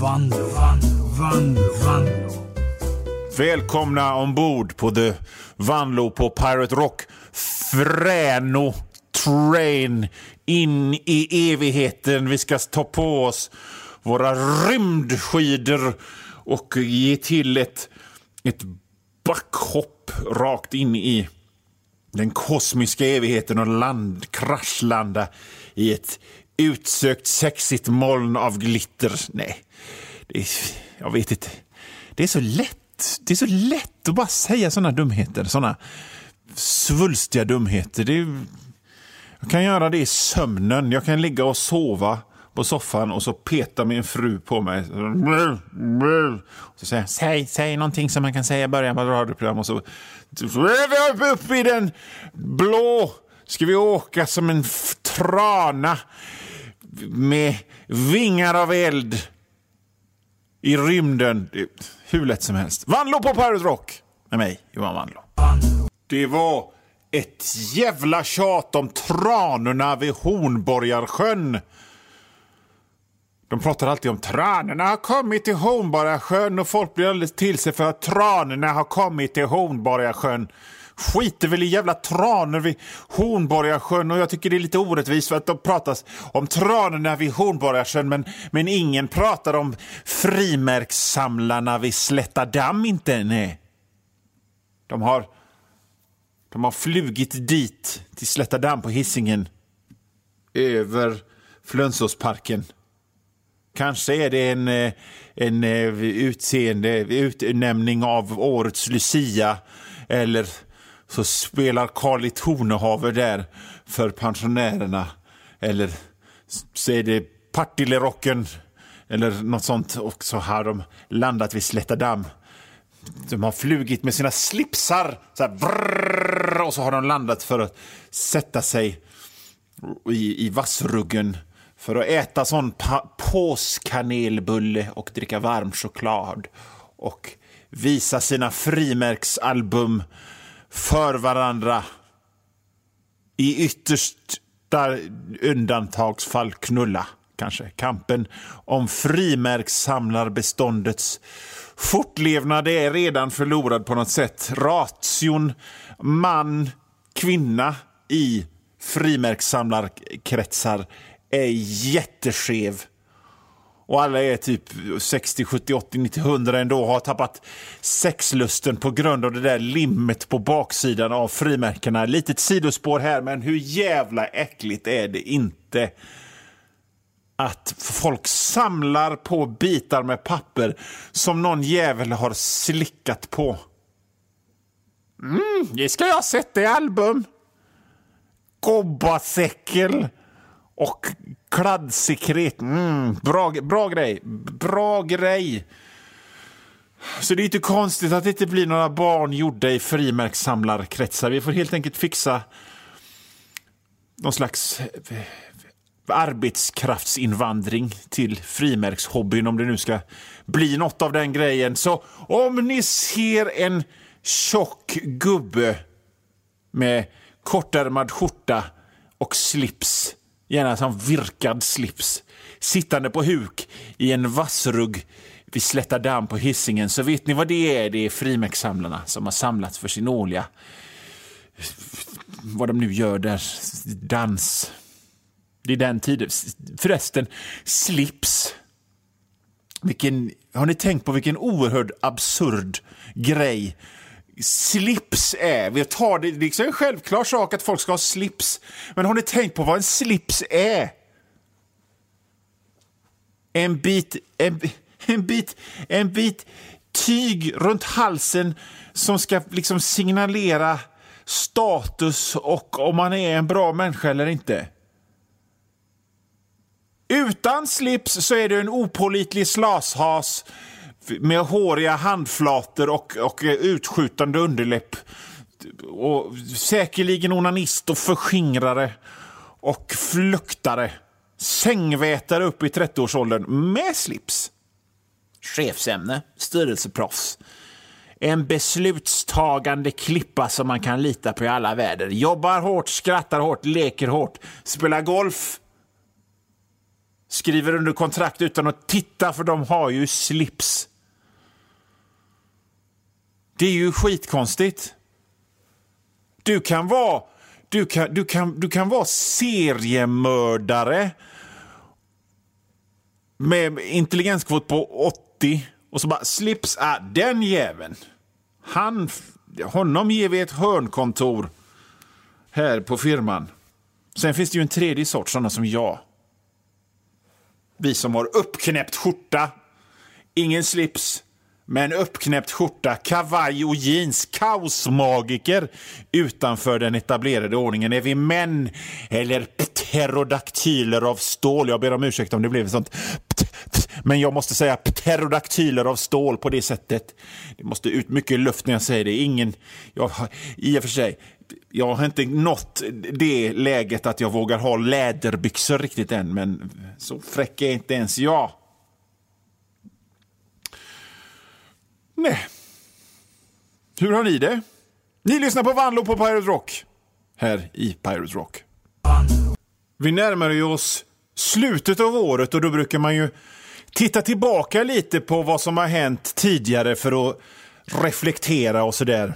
Vanlo, Vanlo, Vanlo, Vanlo. Välkomna ombord på The Vanlo på Pirate Rock. Fräno Train in i evigheten. Vi ska ta på oss våra rymdskidor och ge till ett, ett backhopp rakt in i den kosmiska evigheten och land, kraschlanda i ett utsökt sexigt moln av glitter. Nej, det är, jag vet inte. Det är så lätt. Det är så lätt att bara säga såna dumheter. Såna svulstiga dumheter. Det är, jag kan göra det i sömnen. Jag kan ligga och sova på soffan och så petar min fru på mig. Så säger jag, säg, säg någonting som man kan säga i början på ett radioprogram. Och så, är upp i den blå. Ska vi åka som en trana med vingar av eld i rymden. Hur lätt som helst. Vanlo på Pirate Rock med mig, Johan Vanlo. Det var ett jävla tjat om tranorna vid Hornborgarsjön. De pratar alltid om tranorna har kommit till Hornborgasjön och folk blir alldeles till sig för att tranorna har kommit till Hornborgasjön. Skiter väl i jävla tranor vid Hornborgasjön och jag tycker det är lite orättvist för att de pratas om tranorna vid Hornborgasjön men, men ingen pratar om frimärkssamlarna vid Slätta damm inte. Nej. De har, de har flugit dit till Slätta damm på hissingen över Flönsåsparken. Kanske är det en, eh, en eh, utseende, utnämning av årets Lucia eller så spelar Karl i Tornehaver där för pensionärerna. Eller så är det Partillerocken eller något sånt och så har de landat vid Slätta damm. De har flugit med sina slipsar så här, brrr, och så har de landat för att sätta sig i, i vassruggen för att äta sån påskanelbulle och dricka varm choklad och visa sina frimärksalbum för varandra. I yttersta undantagsfall knulla, kanske. Kampen om frimärkssamlarbeståndets fortlevnad är redan förlorad på något sätt. Ration man, kvinna i frimärkssamlarkretsar är jätteskev. Och alla är typ 60, 70, 80, 90, 100 ändå har tappat sexlusten på grund av det där limmet på baksidan av frimärkena. Litet sidospår här, men hur jävla äckligt är det inte att folk samlar på bitar med papper som någon jävel har slickat på. Mm, det ska jag sätta i album. Gobbasäckel och kladdsekret. Mm, bra, bra grej. Bra grej. Så det är inte konstigt att det inte blir några barn gjorda i frimärkssamlarkretsar. Vi får helt enkelt fixa någon slags eh, arbetskraftsinvandring till frimärkshobbyn om det nu ska bli något av den grejen. Så om ni ser en tjock gubbe med kortärmad skjorta och slips gärna som virkad slips, sittande på huk i en vassrugg vid Slätta damm på hissingen så vet ni vad det är? Det är frimärkssamlarna som har samlats för sin årliga, vad de nu gör där, dans. Det är den tiden. Förresten, slips. Vilken, har ni tänkt på vilken oerhörd absurd grej slips är. Vi tar det, det är liksom en självklar sak att folk ska ha slips. Men har ni tänkt på vad en slips är? En bit, en, en bit, en bit tyg runt halsen som ska liksom signalera status och om man är en bra människa eller inte. Utan slips så är du en opolitlig slashas med håriga handflator och, och eh, utskjutande underläpp. Och säkerligen onanist och förskingrare och fluktare. Sängvätare upp i 30-årsåldern med slips. Chefsämne, styrelseproffs. En beslutstagande klippa som man kan lita på i alla väder. Jobbar hårt, skrattar hårt, leker hårt, spelar golf skriver under kontrakt utan att titta för de har ju slips. Det är ju skitkonstigt. Du kan vara, du kan, du kan, du kan vara seriemördare med intelligenskvot på 80 och så bara slips, ah, den jäveln. Han, honom ger vi ett hörnkontor här på firman. Sen finns det ju en tredje sort, sådana som jag. Vi som har uppknäppt skjorta, ingen slips, med en uppknäppt skjorta, kavaj och jeans, kaosmagiker utanför den etablerade ordningen. Är vi män eller pterodaktyler av stål? Jag ber om ursäkt om det blev sånt men jag måste säga pterodaktyler av stål på det sättet. Det måste ut mycket luft när jag säger det. Ingen, jag, I och för sig, jag har inte nått det läget att jag vågar ha läderbyxor riktigt än, men så fräck är inte ens jag. Nej. Hur har ni det? Ni lyssnar på Vanlo på Pirate Rock. Här i Pirate Rock. Vi närmar oss slutet av året och då brukar man ju titta tillbaka lite på vad som har hänt tidigare för att reflektera och sådär.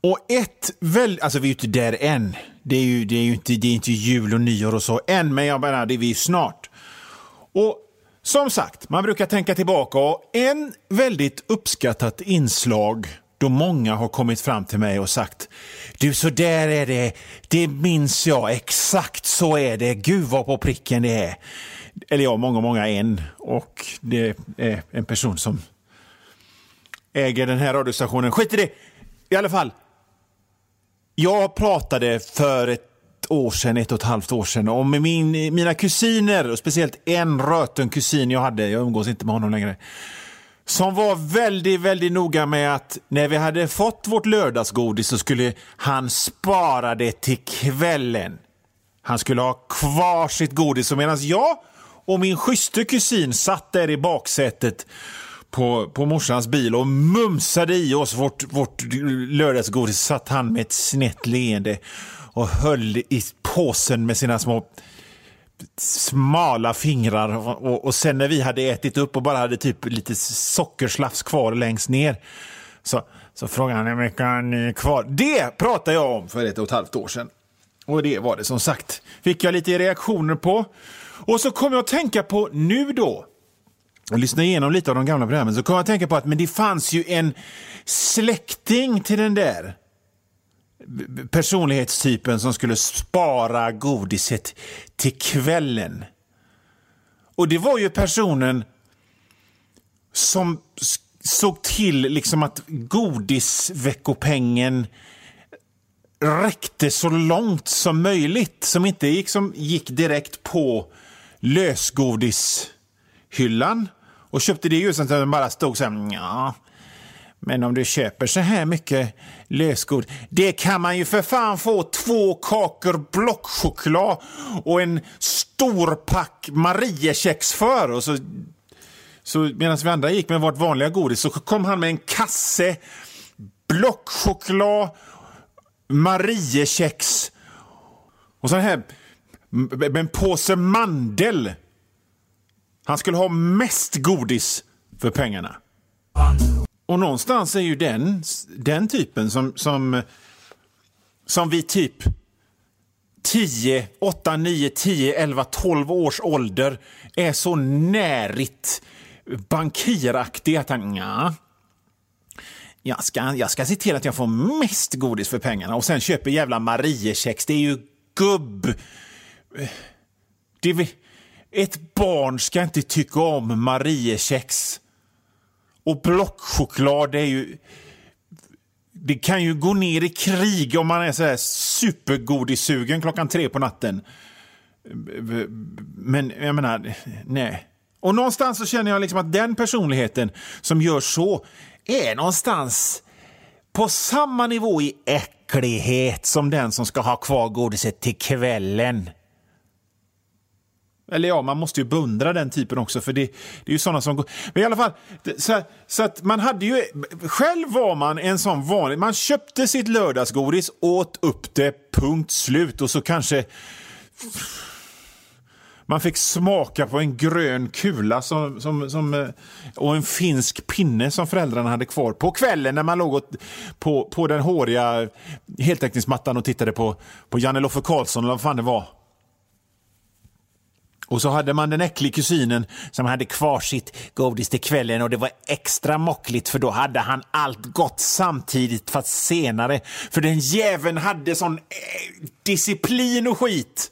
Och ett väl, alltså vi är ju inte där än. Det är ju, det är ju inte, det är inte jul och nyår och så än, men jag menar, det är vi snart. Och som sagt, man brukar tänka tillbaka och en väldigt uppskattat inslag då många har kommit fram till mig och sagt du, så där är det, det minns jag, exakt så är det, gud vad på pricken det är. Eller ja, många, många en. Och det är en person som äger den här radiostationen. Skit i det! I alla fall. Jag pratade för ett år sedan, ett och ett halvt år sedan, om min, mina kusiner, och speciellt en röten kusin jag hade, jag umgås inte med honom längre, som var väldigt, väldigt noga med att när vi hade fått vårt lördagsgodis så skulle han spara det till kvällen. Han skulle ha kvar sitt godis och medan jag och min schysste kusin satt där i baksätet på, på morsans bil och mumsade i oss vårt, vårt lördagsgodis. Satt han med ett snett leende och höll i påsen med sina små smala fingrar och, och sen när vi hade ätit upp och bara hade typ lite sockerslafs kvar längst ner så, så frågade han hur mycket har ni kvar. Det pratade jag om för ett och ett halvt år sedan. Och det var det som sagt. Fick jag lite reaktioner på. Och så kom jag att tänka på nu då, och lyssna igenom lite av de gamla programmen, så kom jag att tänka på att men det fanns ju en släkting till den där personlighetstypen som skulle spara godiset till kvällen. Och det var ju personen som såg till liksom att godisveckopengen räckte så långt som möjligt. Som inte gick, gick direkt på lösgodishyllan och köpte det just att den bara stod så här, ja, men om du köper så här mycket lösgod, det kan man ju för fan få två kakor blockchoklad och en stor pack Mariekex för. Och så, så medan vi andra gick med vårt vanliga godis så kom han med en kasse blockchoklad, Mariekex och så här med en påse mandel. Han skulle ha mest godis för pengarna. Och någonstans är ju den, den typen som, som, som vi typ 10, 8, 9, 10, 11, 12 års ålder är så närigt bankiraktig att han, ja, jag ska, jag ska se till att jag får mest godis för pengarna och sen köper jävla Mariekex. Det är ju gubb det, ett barn ska inte tycka om Mariekex. Och blockchoklad är ju... Det kan ju gå ner i krig om man är så här supergodisugen klockan tre på natten. Men jag menar, nej. Och någonstans så känner jag liksom att den personligheten som gör så är någonstans på samma nivå i äcklighet som den som ska ha kvar godiset till kvällen. Eller ja, man måste ju beundra den typen också, för det, det är ju sådana som går... Men i alla fall, så, så, att man hade ju... Själv var man en sån vanlig... Man köpte sitt lördagsgodis, åt upp det, punkt slut. Och så kanske... Man fick smaka på en grön kula som, som, som, eh, och en finsk pinne som föräldrarna hade kvar på kvällen när man låg på, på den håriga heltäckningsmattan och tittade på, på Janne Loffe Karlsson eller vad fan det var. Och så hade man den äckliga kusinen som hade kvar sitt godis till kvällen och det var extra mockligt för då hade han allt gott samtidigt fast senare. För den jäveln hade sån eh, disciplin och skit.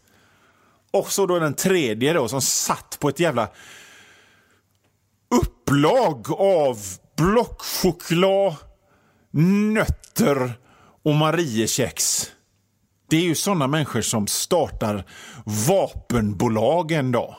Och så då den tredje då som satt på ett jävla upplag av blockchoklad, nötter och Mariekex. Det är ju såna människor som startar vapenbolag en dag.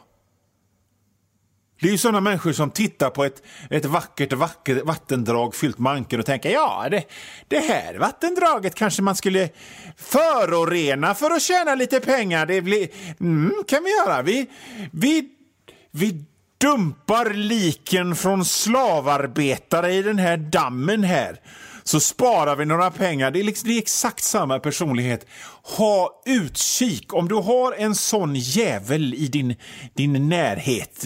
Det är ju såna människor som tittar på ett, ett vackert, vackert vattendrag fyllt med ankor och tänker ja, det, det här vattendraget kanske man skulle förorena för att tjäna lite pengar. Det blir, mm, kan vi göra. Vi, vi, vi dumpar liken från slavarbetare i den här dammen här så sparar vi några pengar. Det är, liksom, det är exakt samma personlighet. Ha utkik. Om du har en sån jävel i din, din närhet.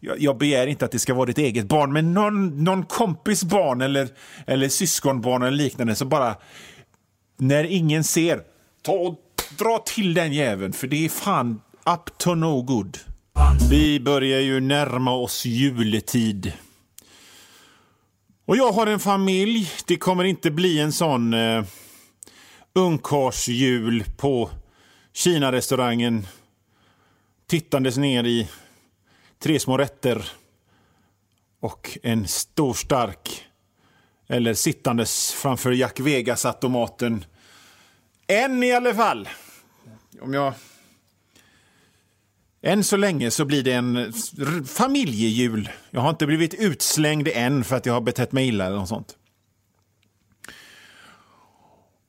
Jag, jag begär inte att det ska vara ditt eget barn, men någon, någon kompis barn eller, eller syskonbarn eller liknande. Så bara, när ingen ser, ta och dra till den jäveln. För det är fan up to no good. Vi börjar ju närma oss juletid. Och jag har en familj. Det kommer inte bli en sån eh, ungkarlsjul på Kina-restaurangen tittandes ner i tre små rätter och en stor stark eller sittandes framför Jack Vegas-automaten. En i alla fall. Om jag än så länge så blir det en familjejul. Jag har inte blivit utslängd än för att jag har betett mig illa eller något sånt.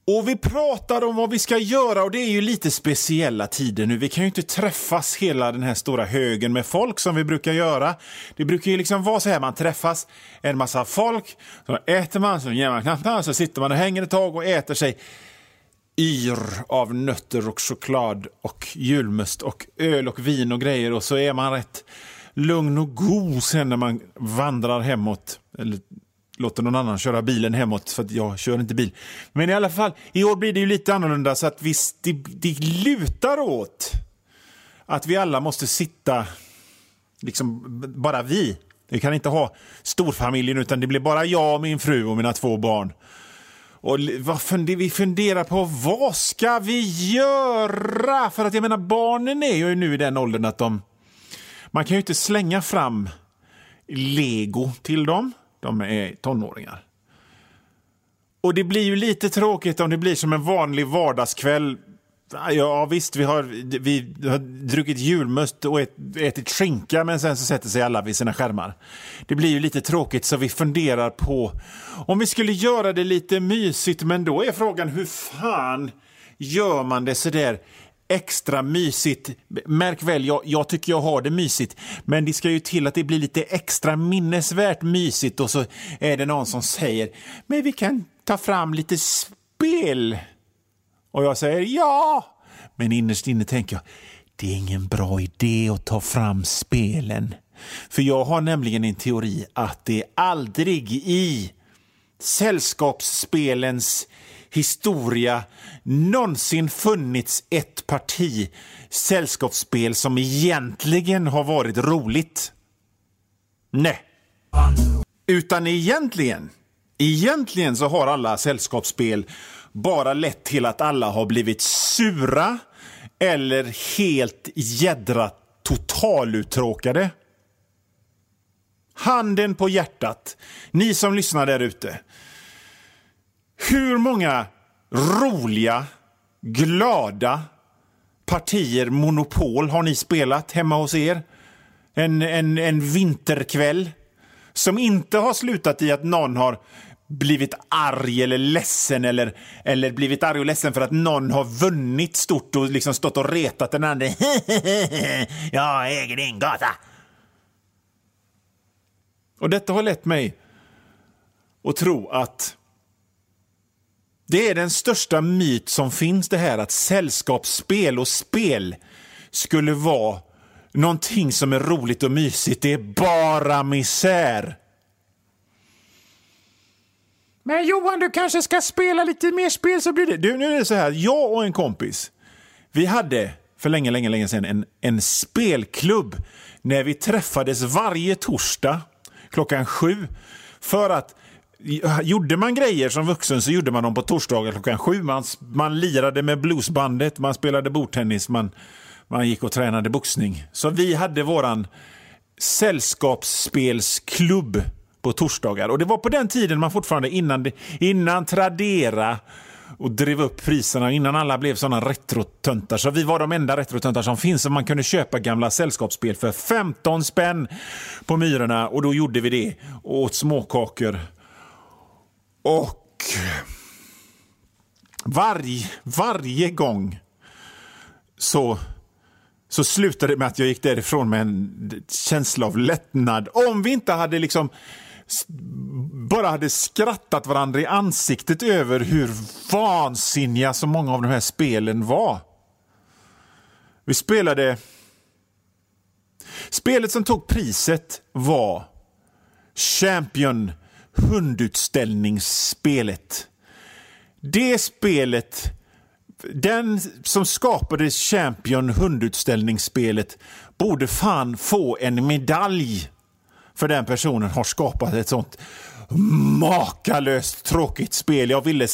Och vi pratar om vad vi ska göra och det är ju lite speciella tider nu. Vi kan ju inte träffas hela den här stora högen med folk som vi brukar göra. Det brukar ju liksom vara så här, man träffas en massa folk, så äter man, så ger man knappt, så sitter man och hänger ett tag och äter sig yr av nötter och choklad och julmust och öl och vin och grejer och så är man rätt lugn och god sen när man vandrar hemåt. Eller låter någon annan köra bilen hemåt för att jag kör inte bil. Men i alla fall, i år blir det ju lite annorlunda så att visst, det, det lutar åt att vi alla måste sitta, liksom bara vi. Vi kan inte ha storfamiljen utan det blir bara jag, min fru och mina två barn. Och funder, vi funderar på vad ska vi göra? För att jag menar, barnen är ju nu i den åldern att de... Man kan ju inte slänga fram lego till dem. De är tonåringar. Och det blir ju lite tråkigt om det blir som en vanlig vardagskväll Ah, ja visst, vi har, vi har druckit julmust och ätit skinka men sen så sätter sig alla vid sina skärmar. Det blir ju lite tråkigt så vi funderar på om vi skulle göra det lite mysigt men då är frågan hur fan gör man det sådär extra mysigt. Märk väl, jag, jag, tycker jag har det mysigt, men det ska ju till att det blir lite extra minnesvärt mysigt och så är det någon som säger men vi kan ta fram lite spel och jag säger ja. Men innerst inne tänker jag, det är ingen bra idé att ta fram spelen. För jag har nämligen en teori att det aldrig i sällskapsspelens historia någonsin funnits ett parti sällskapsspel som egentligen har varit roligt. Nej. Utan egentligen, egentligen så har alla sällskapsspel bara lett till att alla har blivit sura eller helt jädra totaluttråkade. Handen på hjärtat, ni som lyssnar där ute. Hur många roliga, glada partier Monopol har ni spelat hemma hos er? En, en, en vinterkväll som inte har slutat i att någon har blivit arg eller ledsen eller, eller blivit arg och ledsen för att någon har vunnit stort och liksom stått och retat den andra. Jag äger din gata. Och detta har lett mig att tro att det är den största myt som finns det här att sällskapsspel och spel skulle vara någonting som är roligt och mysigt. Det är bara misär. Men Johan, du kanske ska spela lite mer spel så blir det... Du, nu är det så här, jag och en kompis, vi hade för länge, länge, länge sedan en, en spelklubb när vi träffades varje torsdag klockan sju för att Gjorde man grejer som vuxen så gjorde man dem på torsdagar klockan sju. Man, man lirade med bluesbandet, man spelade bordtennis, man, man gick och tränade boxning. Så vi hade våran sällskapsspelsklubb på torsdagar. Och det var på den tiden man fortfarande, innan, innan Tradera och drev upp priserna innan alla blev sådana retrotöntar. Så vi var de enda retrotöntar som finns. Och man kunde köpa gamla sällskapsspel för 15 spänn på Myrorna och då gjorde vi det och åt småkakor. Och varje, varje gång så så slutade det med att jag gick därifrån med en känsla av lättnad. Om vi inte hade liksom bara hade skrattat varandra i ansiktet över hur vansinniga så många av de här spelen var. Vi spelade... Spelet som tog priset var Champion hundutställningsspelet. Det spelet den som skapade Champion hundutställningsspelet borde fan få en medalj för den personen har skapat ett sånt makalöst tråkigt spel. Jag ville,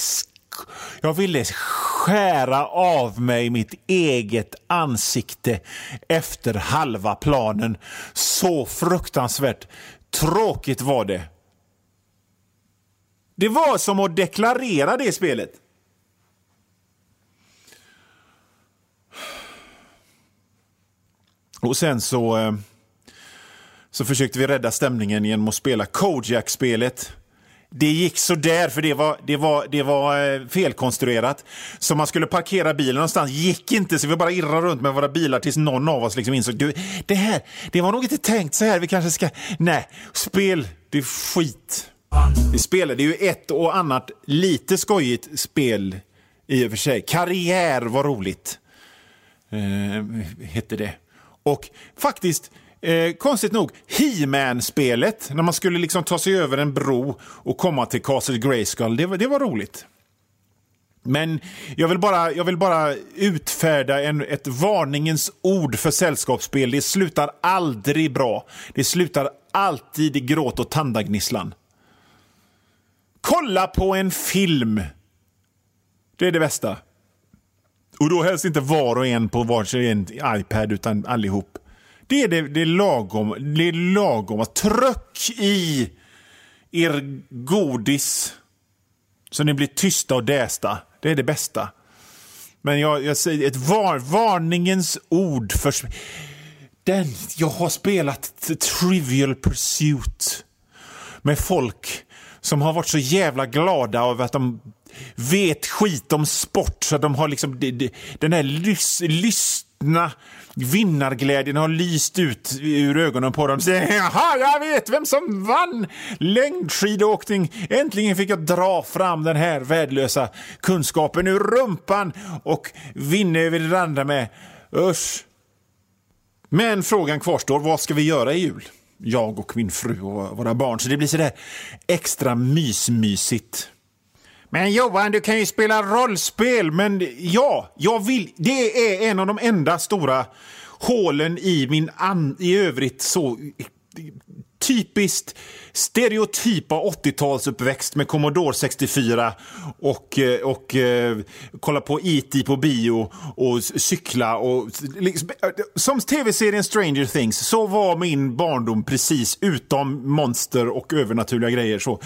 jag ville skära av mig mitt eget ansikte efter halva planen. Så fruktansvärt tråkigt var det. Det var som att deklarera det spelet. Och sen så, eh, så försökte vi rädda stämningen genom att spela Kojak-spelet. Det gick så där för det var, det, var, det var eh, felkonstruerat. Så man skulle parkera bilen någonstans, gick inte, så vi bara irrade runt med våra bilar tills någon av oss liksom insåg det här, det var nog inte tänkt så här, vi kanske ska... Nej, spel, det är skit. Vi spelade ju ett och annat lite skojigt spel i och för sig. Karriär var roligt, eh, hette det. Och faktiskt, eh, konstigt nog, He-Man-spelet, när man skulle liksom ta sig över en bro och komma till Castle Grayskull, det, var, det var roligt. Men jag vill bara, jag vill bara utfärda en, ett varningens ord för sällskapsspel. Det slutar aldrig bra. Det slutar alltid i gråt och tandagnisslan. Kolla på en film! Det är det bästa. Och då helst inte var och en på varsin iPad, utan allihop. Det är, det, det är lagom. Det är lagom. Tryck i er godis så ni blir tysta och dästa. Det är det bästa. Men jag, jag säger ett var, varningens ord för... Den, jag har spelat Trivial Pursuit med folk som har varit så jävla glada över att de vet skit om sport. Så de har liksom den här lys, lystna vinnarglädjen har lyst ut ur ögonen på dem. Jaha, jag vet vem som vann längdskidåkning. Äntligen fick jag dra fram den här värdelösa kunskapen ur rumpan och vinna över det andra med. Usch. Men frågan kvarstår, vad ska vi göra i jul? Jag och min fru och våra barn. Så det blir sådär extra mysmysigt. Men Johan, du kan ju spela rollspel. Men ja, jag vill. Det är en av de enda stora hålen i min an, i övrigt så typiskt stereotypa 80-talsuppväxt med Commodore 64 och, eh, och eh, kolla på E.T. på bio och cykla. Och, liksom, eh, som tv-serien Stranger Things så var min barndom precis utom monster och övernaturliga grejer. Så.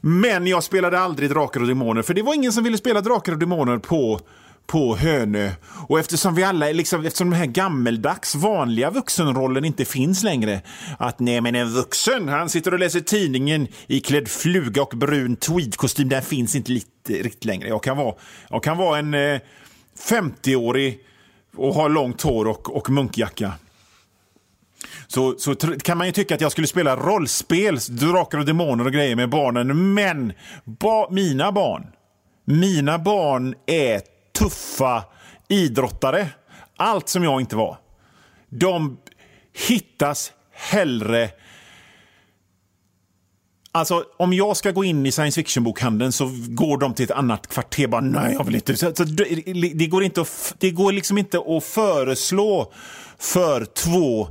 Men jag spelade aldrig Drakar och Demoner för det var ingen som ville spela Drakar och Demoner på på Hönö. Och eftersom vi alla, liksom, eftersom den här gammeldags vanliga vuxenrollen inte finns längre. Att nej men en vuxen, han sitter och läser tidningen i klädd fluga och brun tweedkostym. Den finns inte lite, riktigt längre. Jag kan vara, jag kan vara en eh, 50-årig och ha långt hår och, och munkjacka. Så, så kan man ju tycka att jag skulle spela rollspel, Drakar och Demoner och grejer med barnen. Men ba, mina barn, mina barn är tuffa idrottare. Allt som jag inte var. De, hittas hellre Alltså, om jag ska gå in i science fiction-bokhandeln så går de till ett annat kvarter. Bara, nej, jag vill inte. Så, så det, det, går inte att, det går liksom inte att föreslå för två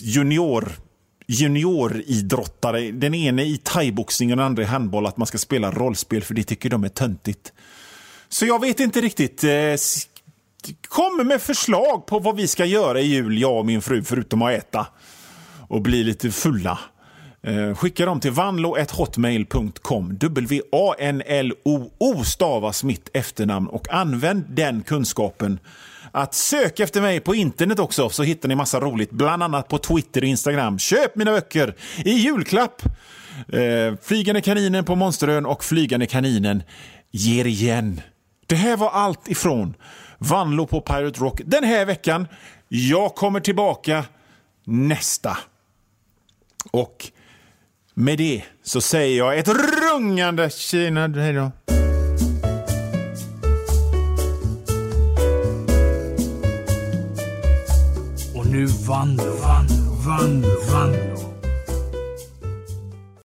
junior junioridrottare, den ene i thaiboxning och den andra i handboll, att man ska spela rollspel för det tycker de är töntigt. Så jag vet inte riktigt. Eh, kom med förslag på vad vi ska göra i jul, jag och min fru, förutom att äta och bli lite fulla. Eh, skicka dem till vanlo.hotmail.com. W-A-N-L-O-O stavas mitt efternamn och använd den kunskapen att sök efter mig på internet också så hittar ni massa roligt, bland annat på Twitter och Instagram. Köp mina böcker i julklapp! Eh, Flygande kaninen på Monsterön och Flygande kaninen ger igen. Det här var allt ifrån Vanlo på Pirate Rock den här veckan. Jag kommer tillbaka nästa. Och med det så säger jag ett rungande Kina, hej då. Och nu Vanlo, Vanlo, Vanlo, Vanlo.